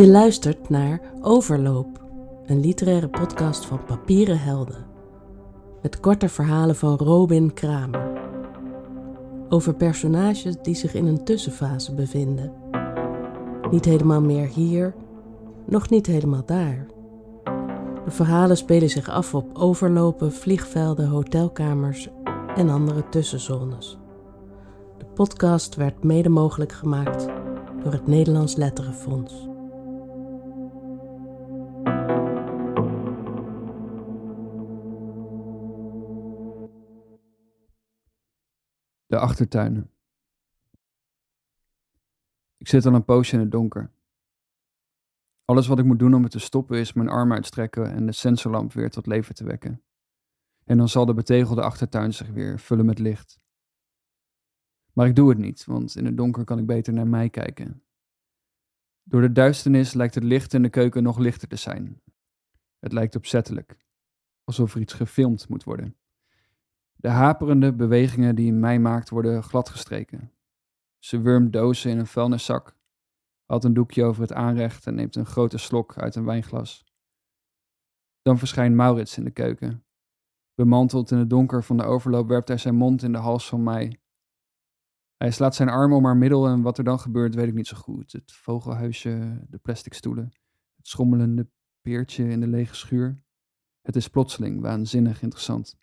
Je luistert naar Overloop, een literaire podcast van Papieren Helden. Met korte verhalen van Robin Kramer. Over personages die zich in een tussenfase bevinden. Niet helemaal meer hier, nog niet helemaal daar. De verhalen spelen zich af op overlopen, vliegvelden, hotelkamers en andere tussenzones. De podcast werd mede mogelijk gemaakt door het Nederlands Letterenfonds. De achtertuinen. Ik zit al een poosje in het donker. Alles wat ik moet doen om het te stoppen is mijn arm uitstrekken en de sensorlamp weer tot leven te wekken. En dan zal de betegelde achtertuin zich weer vullen met licht. Maar ik doe het niet, want in het donker kan ik beter naar mij kijken. Door de duisternis lijkt het licht in de keuken nog lichter te zijn. Het lijkt opzettelijk, alsof er iets gefilmd moet worden. De haperende bewegingen die mij maakt worden gladgestreken. Ze wurmt dozen in een vuilniszak, haalt een doekje over het aanrecht en neemt een grote slok uit een wijnglas. Dan verschijnt Maurits in de keuken. Bemanteld in het donker van de overloop werpt hij zijn mond in de hals van mij. Hij slaat zijn arm om haar middel en wat er dan gebeurt weet ik niet zo goed. Het vogelhuisje, de plastic stoelen, het schommelende peertje in de lege schuur. Het is plotseling waanzinnig interessant.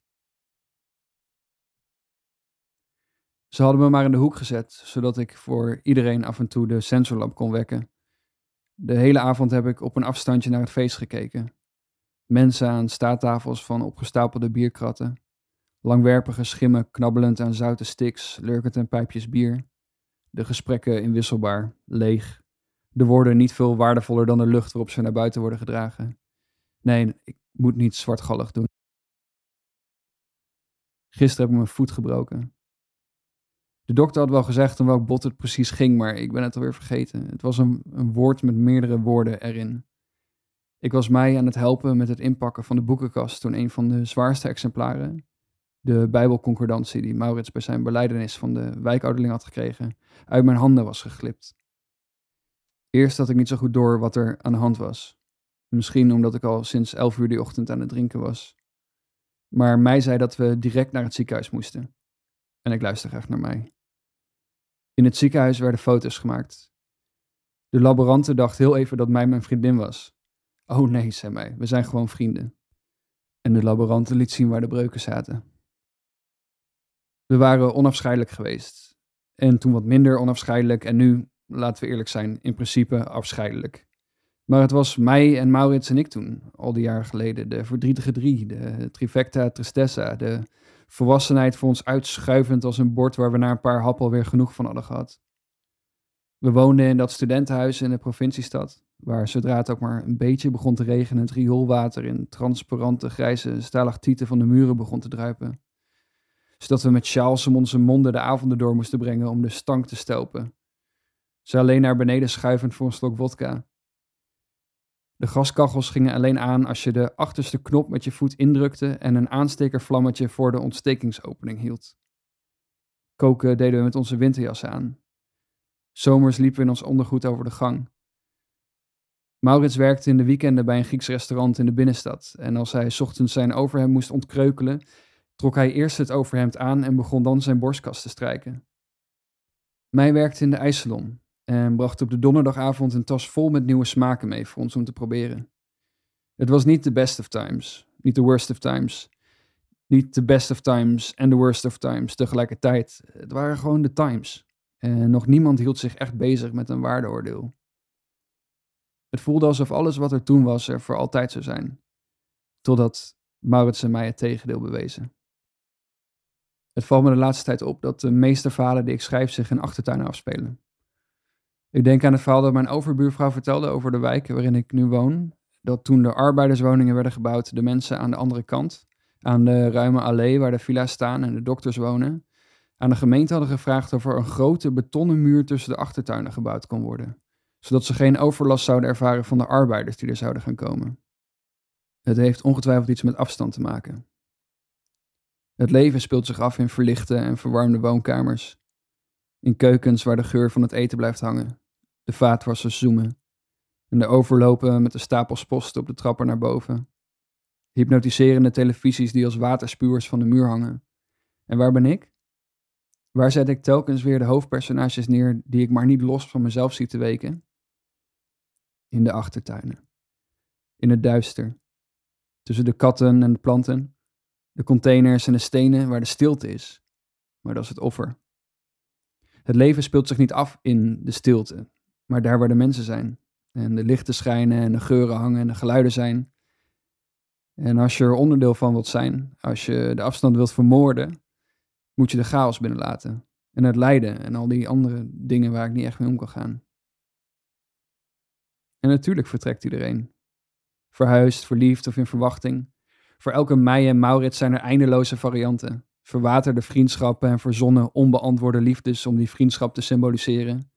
Ze hadden me maar in de hoek gezet, zodat ik voor iedereen af en toe de sensorlamp kon wekken. De hele avond heb ik op een afstandje naar het feest gekeken. Mensen aan staattafels van opgestapelde bierkratten. Langwerpige schimmen knabbelend aan zoute sticks, lurkend aan pijpjes bier. De gesprekken inwisselbaar, leeg. De woorden niet veel waardevoller dan de lucht waarop ze naar buiten worden gedragen. Nee, ik moet niet zwartgallig doen. Gisteren heb ik mijn voet gebroken. De dokter had wel gezegd om welk bot het precies ging, maar ik ben het alweer vergeten. Het was een, een woord met meerdere woorden erin. Ik was mij aan het helpen met het inpakken van de boekenkast toen een van de zwaarste exemplaren, de Bijbelconcordantie die Maurits bij zijn beleidenis van de wijkouderling had gekregen, uit mijn handen was geglipt. Eerst had ik niet zo goed door wat er aan de hand was. Misschien omdat ik al sinds elf uur die ochtend aan het drinken was. Maar mij zei dat we direct naar het ziekenhuis moesten. En ik luister graag naar mij. In het ziekenhuis werden foto's gemaakt. De laborante dacht heel even dat mij mijn vriendin was. Oh nee, zei mij, we zijn gewoon vrienden. En de laborante liet zien waar de breuken zaten. We waren onafscheidelijk geweest. En toen wat minder onafscheidelijk en nu, laten we eerlijk zijn, in principe afscheidelijk. Maar het was mij en Maurits en ik toen, al die jaren geleden, de verdrietige drie, de trifecta tristessa, de volwassenheid voor ons uitschuivend als een bord waar we na een paar happen alweer genoeg van hadden gehad. We woonden in dat studentenhuis in de provinciestad, waar zodra het ook maar een beetje begon te regenen, het rioolwater in transparante grijze stalactieten van de muren begon te druipen. Zodat we met sjaals om onze monden de avonden door moesten brengen om de stank te stelpen. Ze alleen naar beneden schuivend voor een slok wodka. De gaskachels gingen alleen aan als je de achterste knop met je voet indrukte en een aanstekervlammetje voor de ontstekingsopening hield. Koken deden we met onze winterjassen aan. Zomers liepen we in ons ondergoed over de gang. Maurits werkte in de weekenden bij een Grieks restaurant in de binnenstad en als hij ochtends zijn overhemd moest ontkreukelen, trok hij eerst het overhemd aan en begon dan zijn borstkast te strijken. Mij werkte in de ijssalon en bracht op de donderdagavond een tas vol met nieuwe smaken mee voor ons om te proberen. Het was niet de best of times, niet de worst of times, niet de best of times en de worst of times tegelijkertijd. Het waren gewoon de times. En nog niemand hield zich echt bezig met een waardeoordeel. Het voelde alsof alles wat er toen was er voor altijd zou zijn. Totdat Maurits en mij het tegendeel bewezen. Het valt me de laatste tijd op dat de meeste verhalen die ik schrijf zich in achtertuinen afspelen. Ik denk aan het verhaal dat mijn overbuurvrouw vertelde over de wijk waarin ik nu woon. Dat toen de arbeiderswoningen werden gebouwd, de mensen aan de andere kant, aan de ruime allee waar de villa's staan en de dokters wonen, aan de gemeente hadden gevraagd of er een grote betonnen muur tussen de achtertuinen gebouwd kon worden, zodat ze geen overlast zouden ervaren van de arbeiders die er zouden gaan komen. Het heeft ongetwijfeld iets met afstand te maken. Het leven speelt zich af in verlichte en verwarmde woonkamers, in keukens waar de geur van het eten blijft hangen, de vaatwassers zoomen, En de overlopen met de stapels posten op de trappen naar boven. Hypnotiserende televisies die als waterspuwers van de muur hangen. En waar ben ik? Waar zet ik telkens weer de hoofdpersonages neer die ik maar niet los van mezelf zie te weken? In de achtertuinen. In het duister. Tussen de katten en de planten. De containers en de stenen waar de stilte is. Maar dat is het offer. Het leven speelt zich niet af in de stilte, maar daar waar de mensen zijn. En de lichten schijnen en de geuren hangen en de geluiden zijn. En als je er onderdeel van wilt zijn, als je de afstand wilt vermoorden, moet je de chaos binnenlaten. En het lijden en al die andere dingen waar ik niet echt mee om kan gaan. En natuurlijk vertrekt iedereen. Verhuisd, verliefd of in verwachting. Voor elke mei en Maurits zijn er eindeloze varianten. Verwaterde vriendschappen en verzonnen onbeantwoorde liefdes om die vriendschap te symboliseren.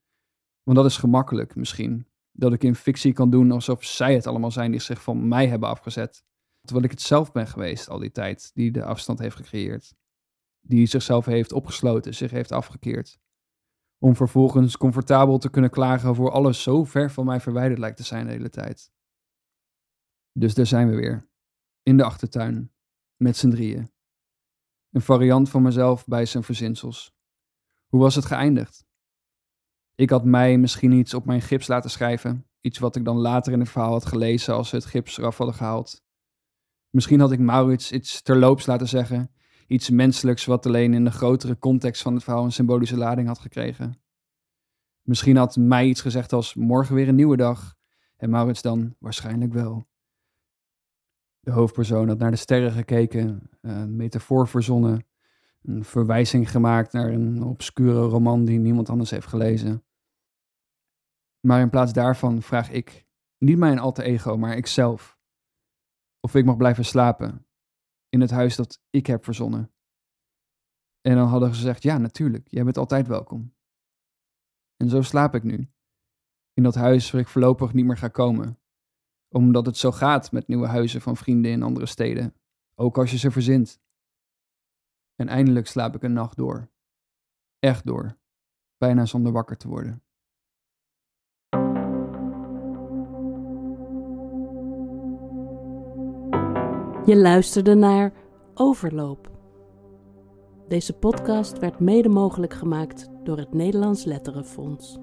Want dat is gemakkelijk misschien. Dat ik in fictie kan doen alsof zij het allemaal zijn die zich van mij hebben afgezet. Terwijl ik het zelf ben geweest al die tijd die de afstand heeft gecreëerd. Die zichzelf heeft opgesloten, zich heeft afgekeerd. Om vervolgens comfortabel te kunnen klagen over alles zo ver van mij verwijderd lijkt te zijn de hele tijd. Dus daar zijn we weer. In de achtertuin. Met z'n drieën. Een variant van mezelf bij zijn verzinsels. Hoe was het geëindigd? Ik had mij misschien iets op mijn gips laten schrijven. Iets wat ik dan later in het verhaal had gelezen als ze het gips eraf hadden gehaald. Misschien had ik Maurits iets terloops laten zeggen. Iets menselijks wat alleen in de grotere context van het verhaal een symbolische lading had gekregen. Misschien had mij iets gezegd als morgen weer een nieuwe dag. En Maurits dan waarschijnlijk wel. De hoofdpersoon had naar de sterren gekeken, een metafoor verzonnen, een verwijzing gemaakt naar een obscure roman die niemand anders heeft gelezen. Maar in plaats daarvan vraag ik, niet mijn alter ego, maar ikzelf, of ik mag blijven slapen in het huis dat ik heb verzonnen. En dan hadden ze gezegd, ja natuurlijk, jij bent altijd welkom. En zo slaap ik nu, in dat huis waar ik voorlopig niet meer ga komen, omdat het zo gaat met nieuwe huizen van vrienden in andere steden, ook als je ze verzint. En eindelijk slaap ik een nacht door. Echt door. Bijna zonder wakker te worden. Je luisterde naar Overloop. Deze podcast werd mede mogelijk gemaakt door het Nederlands Letterenfonds.